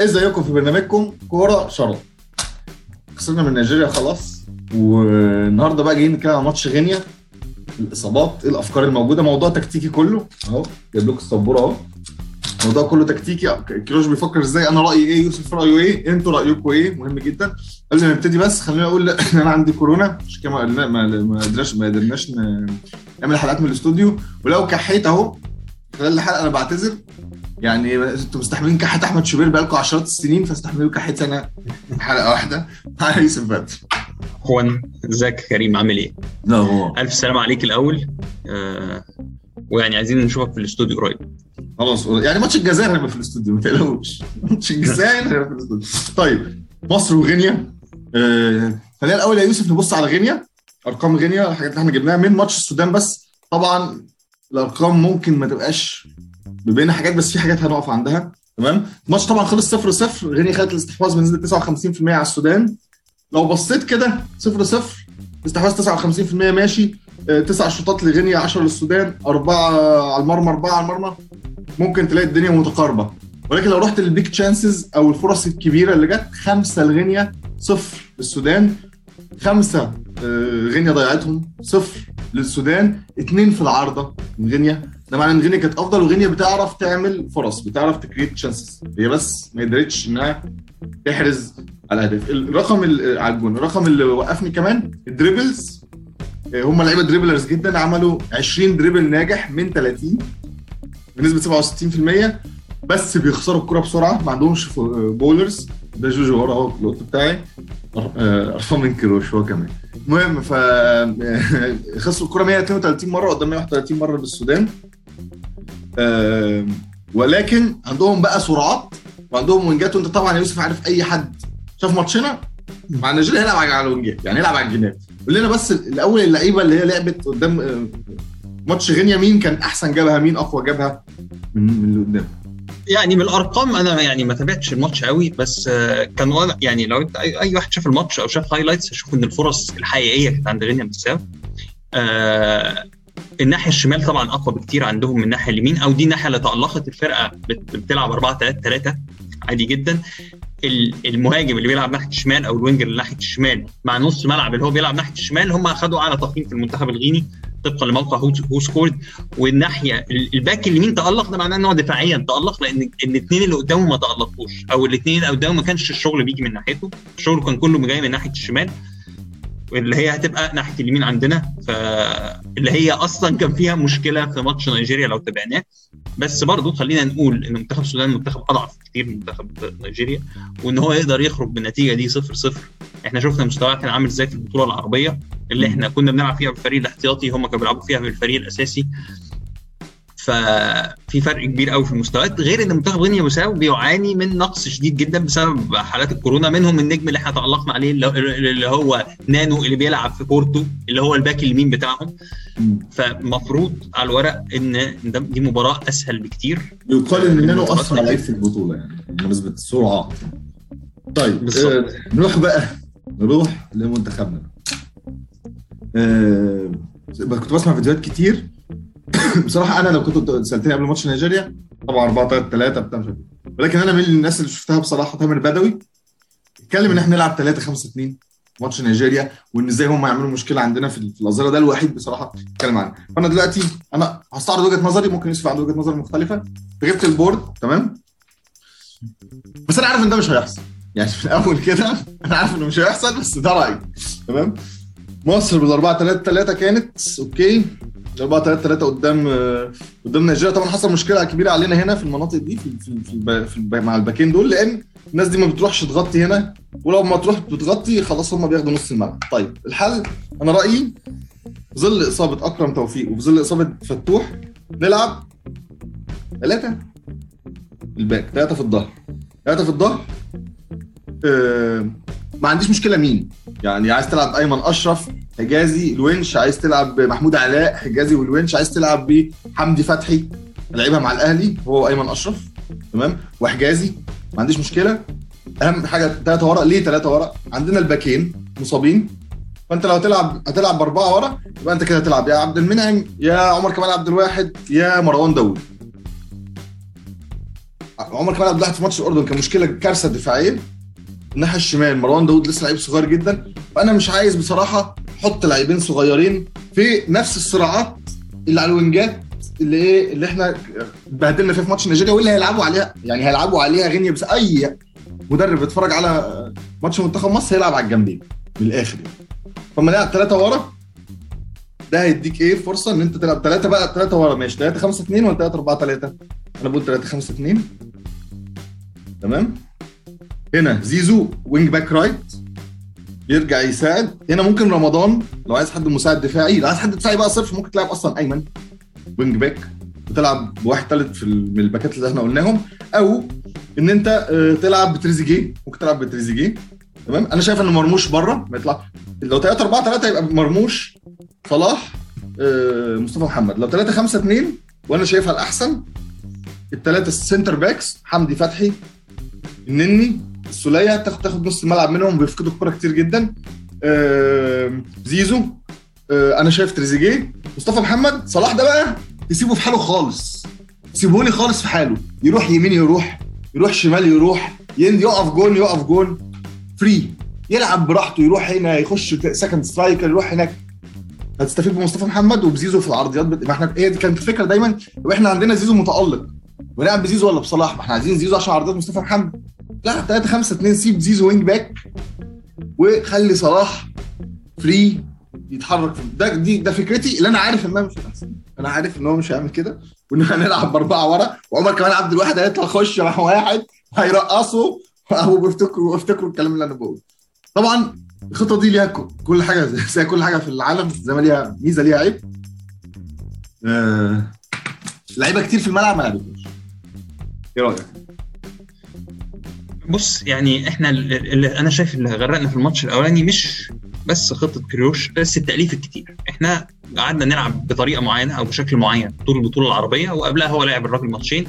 ازيكم في برنامجكم كورة شرط خسرنا من نيجيريا خلاص والنهاردة بقى جايين نتكلم عن ماتش غينيا الإصابات الأفكار الموجودة موضوع تكتيكي كله. أهو جايب لكم السبورة أهو. الموضوع كله تكتيكي. كيروش بيفكر إزاي؟ أنا رأيي إيه؟ يوسف رأيه إيه؟ أنتوا رأيكم إيه؟ مهم جدا. قبل ما نبتدي بس خليني أقول إن أنا عندي كورونا مش كده؟ ما ما قدرناش ما قدرناش نعمل حلقات من الاستوديو. ولو كحيت أهو خلال الحلقة أنا بعتذر. يعني أنتوا مستحملين كحة أحمد شوبير بقالكم عشرات السنين فاستحملوا كحة أنا حلقة واحدة. مع يوسف بدر اخوان ازيك يا كريم؟ عامل إيه؟ لا هو. ألف سلامة عليك الأول. آه ويعني عايزين نشوفك في الاستوديو قريب. خلاص. يعني ماتش الجزائر هيبقى في الاستوديو ما تقلقوش. ماتش الجزائر هيبقى في الاستوديو. طيب مصر وغينيا. آه خلينا الأول يا يوسف نبص على غينيا. أرقام غينيا الحاجات اللي إحنا جبناها من ماتش السودان بس. طبعا الأرقام ممكن ما تبقاش بين حاجات بس في حاجات هنقف عندها تمام؟ الماتش طبعا خلص 0 0 غينيا خدت الاستحواذ بنسبة 59% على السودان. لو بصيت كده 0 0 استحواذ 59% ماشي. تسع شوطات لغينيا 10 للسودان أربعة على المرمى أربعة على المرمى. ممكن تلاقي الدنيا متقاربة. ولكن لو رحت للبيك تشانسز أو الفرص الكبيرة اللي جت خمسة لغينيا صفر للسودان. خمسة غينيا ضيعتهم صفر للسودان. اثنين في العارضة من غينيا. ده معناه إن غينيا كانت أفضل وغينيا بتعرف تعمل فرص بتعرف create chances هي بس ما قدرتش إنها تحرز على الاهداف الرقم على الجون الرقم اللي وقفني كمان ال dribbles. هم لعيبة dribblers جدا عملوا 20 dribble ناجح من 30 بنسبة 67% بس بيخسروا الكرة بسرعة ما عندهمش ballers ده جوجو ورا أهو القط بتاعي. أرقام من كيروش هو كمان. المهم ف خسروا الكرة 132 مرة قدام 131 مرة بالسودان. ولكن عندهم بقى سرعات وعندهم وينجات وانت طبعا يا يوسف عارف أي حد شاف ماتشنا مع نيجيريا هيلعب على الوينجات يعني هيلعب على الجنات. قول لنا بس الأول اللعيبة اللي هي لعبت قدام ماتش غينيا مين كان أحسن جابها؟ مين أقوى جابها من من اللي قدام؟ يعني من الأرقام أنا يعني ما تابعتش الماتش قوي بس كان يعني لو أنت أي واحد شاف الماتش أو شاف highlights هيشوف إن الفرص الحقيقية كانت عند غينيا بيساو آه الناحية الشمال طبعا أقوى بكتير عندهم من الناحية اليمين أو دي الناحية اللي تألقت الفرقة بتلعب 4 3 3 عادي جدا. المهاجم اللي بيلعب ناحية الشمال أو ال winger اللي ناحية الشمال مع نص ملعب اللي هو بيلعب ناحية الشمال هم اخذوا أعلى تقييم في المنتخب الغيني طبقا لموقع هو سكورد. والناحية الباك اليمين تألق ده معناه إن هو دفاعيا تألق لأن الاثنين اللي قدامه ما تألقوش أو الاثنين اللي قدامه ما كانش الشغل بيجي من ناحيته الشغل كان كله جاي من ناحية الشمال. اللي هي هتبقى ناحية اليمين عندنا. فاللي هي أصلا كان فيها مشكلة في ماتش نيجيريا لو تابعناه. بس برضه خلينا نقول إن منتخب السودان منتخب أضعف كتير من منتخب نيجيريا وإن هو يقدر يخرج بالنتيجه دي 0 0 إحنا شفنا مستواه كان عامل إزاي في البطولة العربية اللي إحنا كنا بنلعب فيها بالفريق الاحتياطي هم كانوا بيلعبوا فيها بالفريق الأساسي. ففي فرق كبير قوي في المستويات غير إن منتخب غينيا بيساو بيعاني من نقص شديد جدا بسبب حالات الكورونا. منهم النجم اللي إحنا تألقنا عليه اللي هو نانو اللي بيلعب في بورتو اللي هو الباك اليمين بتاعهم. فمفروض على الورق إن دي مباراة أسهل بكتير. يقال إن نانو اسرع لعيب في البطولة يعني بنسبة السرعه طيب آه نروح بقى نروح لمنتخبنا. آه كنت بسمع فيديوهات كتير بصراحة أنا لو كنت سألتني قبل ماتش نيجيريا طبعا 4 3 3 بتاع ولكن أنا من الناس اللي شفتها بصراحة تامر بدوي اتكلم إن إحنا نلعب 3 5 2 ماتش نيجيريا وإن إزاي هم يعملوا مشكلة عندنا في الظاهره ده الوحيد بصراحة اتكلم عنه. فأنا دلوقتي أنا هستعرض وجهة نظري ممكن يوسف عنده وجهة نظر مختلفة. جبت ال board تمام؟ بس أنا عارف إن ده مش هيحصل. يعني في الأول كده أنا عارف إنه مش هيحصل بس ده رأيي. تمام؟ مصر بال 4 3 3 كانت okay. 4 3 3 قدام قدام نيجيريا. طبعا حصل مشكلة كبيرة علينا هنا في المناطق دي في في, في, في مع الباكين دول لأن الناس دي ما بتروحش تغطي هنا ولو ما تروح بتغطي خلاص هم بياخدوا نص الملعب. طيب الحل أنا رأيي ظل إصابة أكرم توفيق وفي ظل إصابة فتوح. نلعب ثلاثة الباك ثلاثة في الظهر. ثلاثة في الظهر. آه ما عنديش مشكلة مين. يعني عايز تلعب أيمن أشرف حجازي الونش عايز تلعب بمحمود علاء حجازي والونش عايز تلعب بحمدي فتحي. لعيبها مع الأهلي هو ايمن أشرف. تمام؟ وحجازي ما عنديش مشكلة. أهم حاجة ثلاثة ورا ليه ثلاثة ورا عندنا الباكين مصابين. فأنت لو هتلعب هتلعب بأربعة ورا يبقى أنت كده هتلعب. يا عبد المنعم يا عمر كمال عبد الواحد يا مروان داوود. عمر كمال عبد الواحد في ماتش الأردن كان مشكلة كارثة دفاعية. الناحية الشمال مروان داوود لسه لعيب صغير جدا. فأنا مش عايز بصراحة أحط لاعبين صغيرين في نفس الصراعات اللي على الوينجات اللي إيه اللي إحنا اتبهدلنا فيها في ماتش نيجيريا واللي هيلعبوا عليها. يعني هيلعبوا عليها غينيا بس أي مدرب بيتفرج على ماتش منتخب مصر هيلعب على الجنبين من الآخر يعني. فما نلعب ثلاثة ورا ده هيديك إيه فرصه إن أنت تلعب ثلاثة بقى ثلاثة ورا ماشي. 3 5 2 ولا 3 4 3 أنا بقول 3 5 2 تمام؟ هنا زيزو wing back right يرجع يساعد. هنا ممكن رمضان لو عايز حد مساعد دفاعي لو عايز حد دفاعي بقى صرف ممكن تلعب أصلا أيمن wing back وتلعب بواحد ثالث في من الباكات اللي إحنا قلناهم. أو إن أنت آه، تلعب بتريزيجيه ممكن تلعب بتريزيجيه. تمام؟ أنا شايف إن مرموش بره ما يطلع. لو 3 4 3 يبقى مرموش صلاح آه، مصطفى محمد. لو 3 5 2 وأنا شايفها الأحسن الثلاثه ال centre backs حمدي فتحي النني السوليه تاخد تاخد نص الملعب منهم بيفقدوا الكوره كتير جدا. زيزو آه، أنا شايف تريزيجيه. مصطفى محمد صلاح ده بقى تسيبه في حاله خالص. سيبه لي خالص في حاله. يروح يمين يروح يروح شمال يروح يقف جون يقف جون. free يلعب براحته يروح هنا يخش second striker يروح هناك. هتستفيد بمصطفى محمد وبزيزو في العرضيات بت... ما إحنا هي دي كانت الفكرة دايما. إحنا عندنا زيزو متألق. ونلعب بزيزو ولا بصلاح؟ ما إحنا عايزين زيزو عشان عرضيات مصطفى محمد. لا 3 5 2 سيب زيزو wing back. وخلي صلاح فري يتحرك في- ده دي ده فكرتي اللي أنا عارف انها مش هتحصل أنا عارف إن هو مش هيعمل كده وإن هنلعب بأربعة ورا وعمر كمان عبد الواحد هيطلع يخش مع واحد هيرقصه أو بيفتكروا الكلام اللي أنا بقوله. طبعا الخطة دي ليها كل حاجة زي كل حاجة في العالم زي ما ليها ميزة ليها عيب. آه، لعيبة كتير في الملعب ما لعبتوش إيه رأيك؟ بص يعني إحنا اللي أنا شايف اللي غرقنا في الماتش الأولاني مش بس خطة كريوش بس التأليف الكتير. إحنا قعدنا نلعب بطريقة معينة أو بشكل معين طول البطولة العربية وقبلها هو لعب الراجل ماتشين.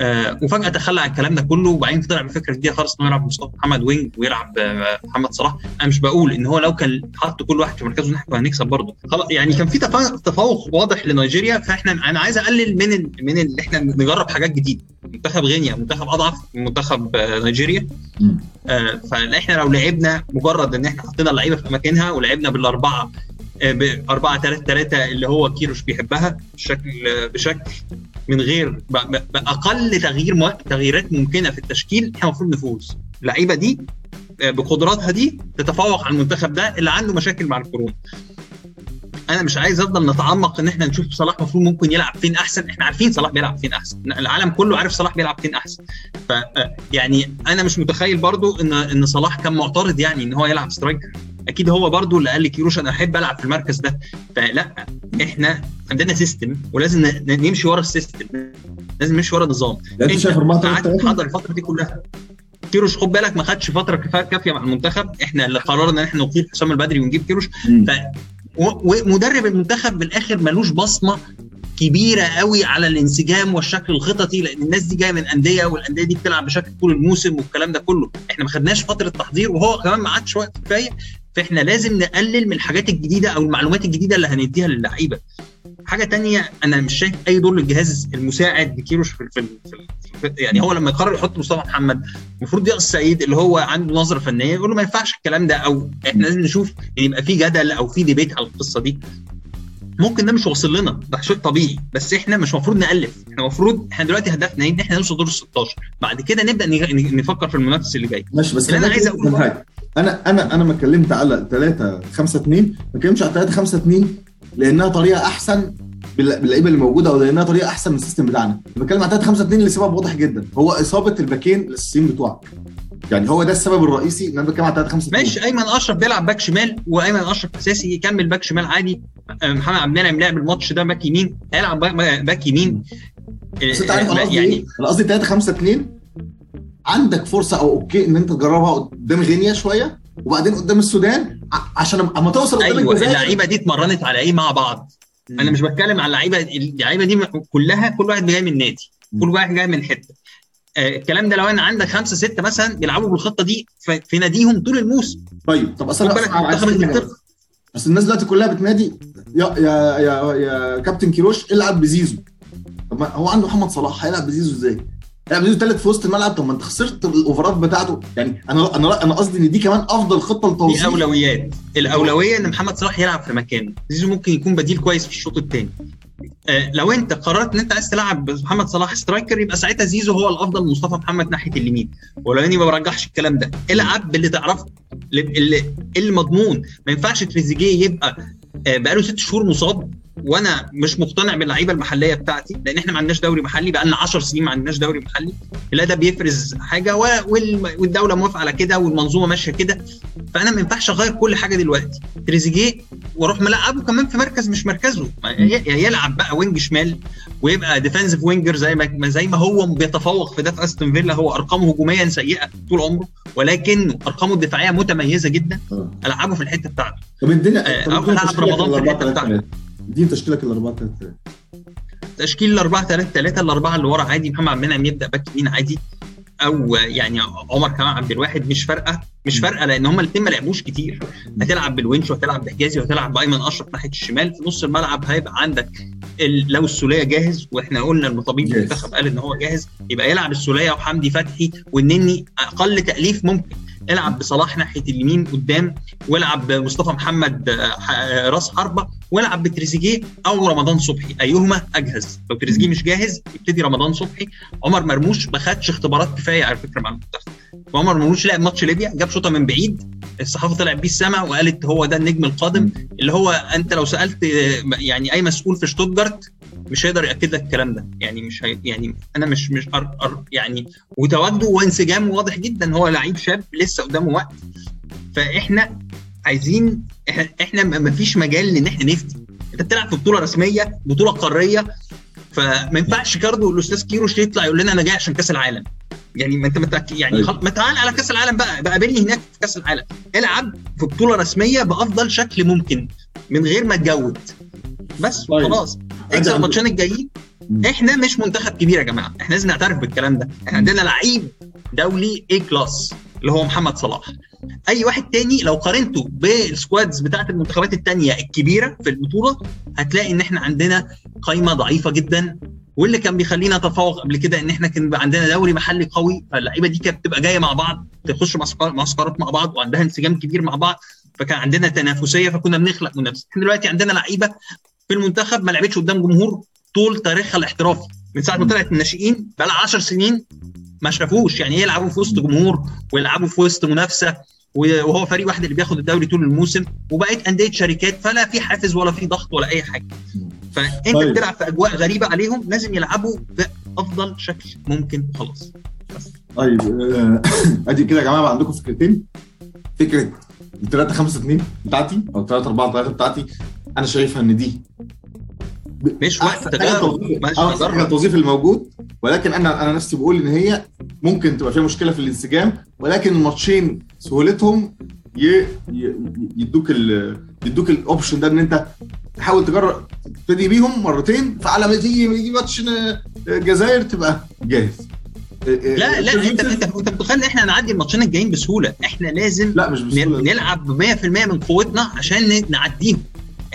آه وفجأة تخلى عن الكلام ده كله وبعدين طلع بفكرة جديدة خالص انه يلعب مصطفى محمد وينج ويلعب آه محمد صلاح. أنا مش بقول إن هو لو كان حط كل واحد في مركزه نحن هنكسب برضه. خلاص يعني كان في تفوق واضح لنيجيريا فإحنا أنا عايز أقلل من ال... من اللي إحنا نجرب حاجات جديدة. منتخب غينيا منتخب أضعف من منتخب آه نيجيريا. آه، فاحنا لو لعبنا مجرد إن إحنا حطينا اللعيبة في اماكنها ولعبنا بالأربعة آه، ب 4 3 3 اللي هو كيروش بيحبها بشكل بشكل من غير باقل تغيير تغييرات ممكنة في التشكيل إحنا المفروض نفوز. اللعيبة دي آه، بقدراتها دي تتفوق على المنتخب ده اللي عنده مشاكل مع الكورونا. أنا مش عايز أفضل نتعمق إن إحنا نشوف صلاح المفروض ممكن يلعب فين أحسن. إحنا عارفين صلاح بيلعب فين أحسن. العالم كله عارف صلاح بيلعب فين أحسن. ف آه، يعني أنا مش متخيل برضو إن إن صلاح كان معترض يعني إن هو يلعب striker. أكيد هو برضو اللي قال لكيروش أنا أحب ألعب في المركز ده. فلا إحنا عندنا system ولازم نمشي ورا ال system. لازم نمشي ورا النظام. أنت شايف 4 3 قعدت 3 تحضر الفترة دي كلها. كيروش خد بالك ما خدش فترة كفايه كافية مع المنتخب. إحنا اللي قررنا إن إحنا نطير حسام البدري ونجيب كيروش. ف ومدرب المنتخب بالاخر ملوش بصمة كبيرة قوي على الانسجام والشكل الخططي لأن الناس دي جاية من أندية والأندية دي بتلعب بشكل طول الموسم والكلام ده كله. إحنا ما خدناش فترة تحضير وهو كمان ما عادش وقت كفاية. فاحنا لازم نقلل من الحاجات الجديدة أو المعلومات الجديدة اللي هنديها للعيبة. حاجة تانية أنا مش شايف أي دور للجهاز المساعد لكيروش في, في, في, يعني هو لما يقرر يحط مصطفى محمد المفروض يقص سعيد اللي هو عنده نظرة فنية يقول له ما ينفعش الكلام ده أو إحنا لازم نشوف يعني يبقى في جدل أو في ديبيت على القصة دي. ممكن ده مش واصل لنا ده شيء طبيعي بس إحنا مش المفروض نألف. إحنا المفروض إحنا دلوقتي هدفنا إيه؟ إن إحنا نوصل دور ال 16 بعد كده نبدأ نفكر في المنافس اللي جاي. ماشي بس اللي خلينا عايز عن حاجة. أنا أنا أنا ما اتكلمت على 3 5 2 ما اتكلمتش على 3 5 2 لأنها طريقة أحسن بال- باللعيبة اللي موجودة أو لأنها طريقة أحسن من ال system بتاعنا. بتكلم على 3 5 2 لسبب واضح جدا. هو إصابة الباكين الاساسيين بتوعك يعني هو ده السبب الرئيسي إن أنا بتكلم على 3 5 2 ماشي أيمن أشرف بيلعب back شمال وأيمن أشرف أساسي يكمل back شمال عادي. آه، محمد عبد المنعم لعب الماتش ده back يمين هيلعب back- يمين. بس أنت عارف أنا آه، قصدي يعني؟ أنا قصدي 3 5 2 عندك فرصة أو okay إن أنت تجربها قدام غينيا شوية وبعدين قدام السودان عشان أما توصل قدام أيوه الجزائر. اللعيبة دي اتمرنت على إيه مع بعض؟ أنا مش بتكلم على اللعيبة اللعيبة دي كلها كل واحد جاي من نادي كل واحد جاي من حتة. آه، الكلام ده لو أنا عندك خمسة ستة مثلا بيلعبوا بالخطة دي في ناديهم طول الموسم. طيب طب اصل منتخب بس الناس دلوقتي كلها بتنادي يا يا يا, يا كابتن كيروش العب بزيزو. طب هو عنده محمد صلاح هيلعب بزيزو إزاي؟ العب زيزو ثالث في وسط الملعب. طب ما انت خسرت الأوفرات بتاعته. يعني أنا أنا أنا قصدي ان دي كمان افضل خطة لتوظيف. اولويات الأولوية إن محمد صلاح يلعب في مكانه. زيزو ممكن يكون بديل كويس في الشوط الثاني آه لو انت قررت إن انت عايز تلعب محمد صلاح striker يبقى ساعتها زيزو هو الأفضل مصطفى محمد ناحية اليمين. ولو إني ما برجحش الكلام ده. العب باللي تعرفه. اللي اللي مضمون ما ينفعش تريزيجيه يبقى آه بقاله ست شهور مصاب. وأنا مش مقتنع باللعيبه المحليه بتاعتي لأن إحنا ما عندناش دوري محلي بقى لنا 10 سنين ما عندناش دوري محلي لا ده بيفرز حاجة والدولة موافقة على كده والمنظومة ماشية كده. فأنا ما ينفعش أغير كل حاجة دلوقتي. تريزيجيه وأروح ملعبه كمان في مركز مش مركزه. يلعب بقى وينج شمال ويبقى defensive winger زي ما زي ما هو بيتفوق في ده في استون فيلا هو أرقامه هجوميا سيئة طول عمره ولكن أرقامه الدفاعية متميزة جدا. ألعبه في الحتة بتاعته. طب الدنيا أو العب رمضان في الحتة بتاعته. دي تشكيلك ال 4 3 3 تشكيل ال 4 3 3 الاربعه اللي ورا عادي محمد عبد المنعم يبدأ back يمين عادي. أو يعني عمر كمال عبد الواحد مش فارقة مش فارقة لأن هم الاثنين ما لعبوش كتير. هتلعب بالونش وهتلعب بحجازي وهتلعب بأيمن أشرف ناحية الشمال. في نص الملعب هيبقى عندك لو السولية جاهز وإحنا قلنا المطبيب المنتخب قال إن هو جاهز يبقى يلعب السولية وحمدي فتحي والنني أقل تأليف ممكن. العب بصلاح ناحية اليمين قدام والعب بمصطفى محمد راس حربة والعب بتريزيجيه أو رمضان صبحي. أيهما أجهز؟ لو تريزيجيه مش جاهز يبتدي رمضان صبحي. عمر مرموش ما خدش اختبارات كفاية على فكرة مع المنتخب. وعمر مرموش لعب ماتش ليبيا جاب شوطة من بعيد الصحافة طلعت بيه السما وقالت هو ده النجم القادم اللي هو أنت لو سألت يعني أي مسؤول في شتوتجارت مش هيقدر يأكد لك الكلام ده. يعني مش هي يعني أنا مش مش أر أر يعني وتواجده وانسجامه واضح جدا هو لعيب شاب لسه قدامه وقت. فإحنا عايزين إحنا ما فيش مجال إن إحنا نفتي. أنت بتلعب في بطولة رسمية بطولة قارية فما ينفعش كاردو الأستاذ كيروش يطلع يقول لنا أنا جاي عشان كأس العالم. يعني ما أنت متأكد يعني خل... ما تعال على كأس العالم بقى بقى قابلني هناك في كأس العالم. العب في بطولة رسمية بأفضل شكل ممكن من غير ما تجود. بس وخلاص. اكسب الماتشين الجايين؟ إحنا مش منتخب كبير يا جماعة. إحنا لازم نعترف بالكلام ده. إحنا عندنا لعيب دولي A class اللي هو محمد صلاح. أي واحد تاني لو قارنته بال squads بتاعت المنتخبات التانية الكبيرة في البطولة هتلاقي إن إحنا عندنا قايمة ضعيفة جدا. واللي كان بيخلينا نتفوق قبل كده إن إحنا كان عندنا دوري محلي قوي فاللعيبة دي كانت بتبقى جاية مع بعض تخش معسكرات مع بعض وعندها انسجام كبير مع بعض فكان عندنا تنافسية فكنا بنخلق منافسة. إحنا دلوقتي عندنا لعيبة في المنتخب ما لعبتش قدام جمهور طول تاريخها الاحترافي من ساعة ما طلعت الناشئين بقى لها 10 سنين ما شافوش. يعني إيه يلعبوا في وسط جمهور ويلعبوا في وسط منافسة وهو فريق واحد اللي بياخد الدوري طول الموسم وبقت أندية شركات فلا في حافز ولا في ضغط ولا أي حاجة. فأنت طيب. بتلعب في أجواء غريبة عليهم لازم يلعبوا بأفضل شكل ممكن خلاص طيب أدي كده يا جماعة بقى عندكم فكرتين؟ فكرة 3 5 2 بتاعتي أو 3 4 3 بتاعتي أنا شايفها إن دي مش وقت تجارب التوظيف الموجود ولكن أنا أنا نفسي بقول إن هي ممكن تبقى فيها مشكلة في الانسجام ولكن الماتشين سهولتهم ي... ي... يدوك ال... يدوك الاوبشن ده إن أنت تحاول تجرب تبتدي بيهم مرتين فعلى ما تيجي يجي ماتش الجزائر تبقى جاهز. لا لا أنت أنت أنت متخيل إحنا نعدي الماتشين الجايين بسهولة؟ إحنا لازم لا مش بسهولة. نلعب 100% من قوتنا عشان نعديهم.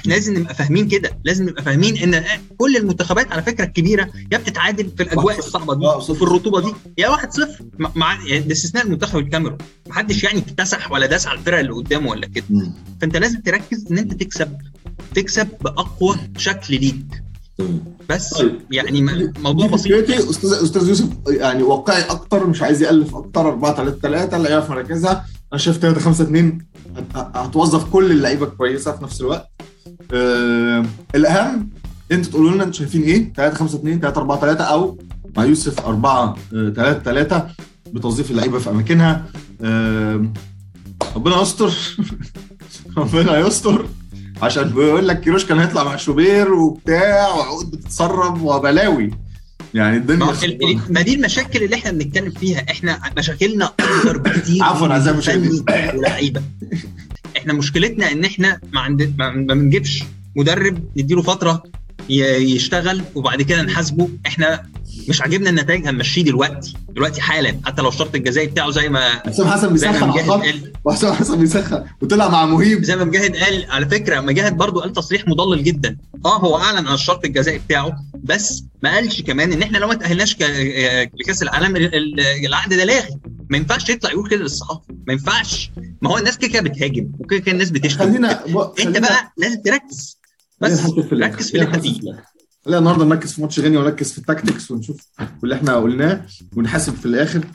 إحنا لازم نبقى فاهمين كده. لازم نبقى فاهمين إن كل المنتخبات على فكرة الكبيرة يا بتتعادل في الأجواء الصعبة دي في الرطوبة دي. يا 1-0 مع باستثناء المنتخب الكاميرون. محدش يعني اكتسح ولا داس على الفرق اللي قدامه ولا كده. فأنت لازم تركز إن أنت تكسب. تكسب بأقوى شكل ليك. بس طيب. يعني موضوع بسيط. أستاذ أستاذ يوسف يعني واقعي أكتر مش عايز يألف أكتر. 4 3 3 اللعيبه في مراكزها أنا شايف 3 5 2 هتوظف كل اللعيبة كويسة في نفس الوقت. أه الأهم أنتوا تقولوا لنا أنتوا شايفين إيه؟ 3 5 2 3 4 3 أو مع يوسف 4 3 3 بتوظيف اللعيبة في أماكنها. أه ربنا يستر. ربنا يستر. عشان بيقول لك كيروش كان هيطلع مع شوبير وبتاع وعقود بتتسرب وبلاوي. يعني الدنيا ما دي المشاكل اللي إحنا بنتكلم فيها. إحنا مشاكلنا أكتر بكتير عفوا اعزائي المشاهدين ولعيبه إحنا مشكلتنا ان إحنا ما عند ما بنجيبش مدرب نديله فترة يشتغل وبعد كده نحاسبه. إحنا مش عاجبنا النتائج هنمشيه دلوقتي دلوقتي حالا. حتى لو الشرط الجزائي بتاعه زي ما حسام حسن بيسخن وحسام حسن بيسخن وطلع مع مهيب. زي ما مجاهد قال. على فكرة مجاهد برضو قال تصريح مضلل جدا. آه هو أعلن عن الشرط الجزائي بتاعه بس ما قالش كمان إن إحنا لو ما تأهلناش ك- لكأس العالم ال- ال- العقد ده لاغي. ما ينفعش يطلع يقول كده للصحافة. ما ينفعش. ما هو الناس كده كده بتهاجم وكده كده الناس بتشتم. خلينا انت بقى لازم تركز. بس. ركز في اللي انت فيه. الآخر. خلينا النهارده نركز في ماتش غينيا ونركز في التاكتكس ونشوف واللي إحنا قلناه ونحاسب في الآخر.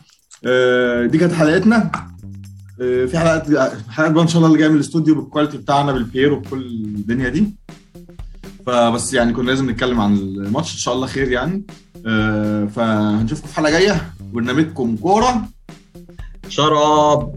آه، دي كانت حلقتنا. آه، في حلقات حلقات بقى إن شاء الله اللي جاية من الاستوديو بالكواليتي بتاعنا بالبير وبكل الدنيا دي. فبس يعني كنا لازم نتكلم عن الماتش. إن شاء الله خير يعني. آه، فهنشوفكم في حلقة جاية. برنامجكم كورة. شراب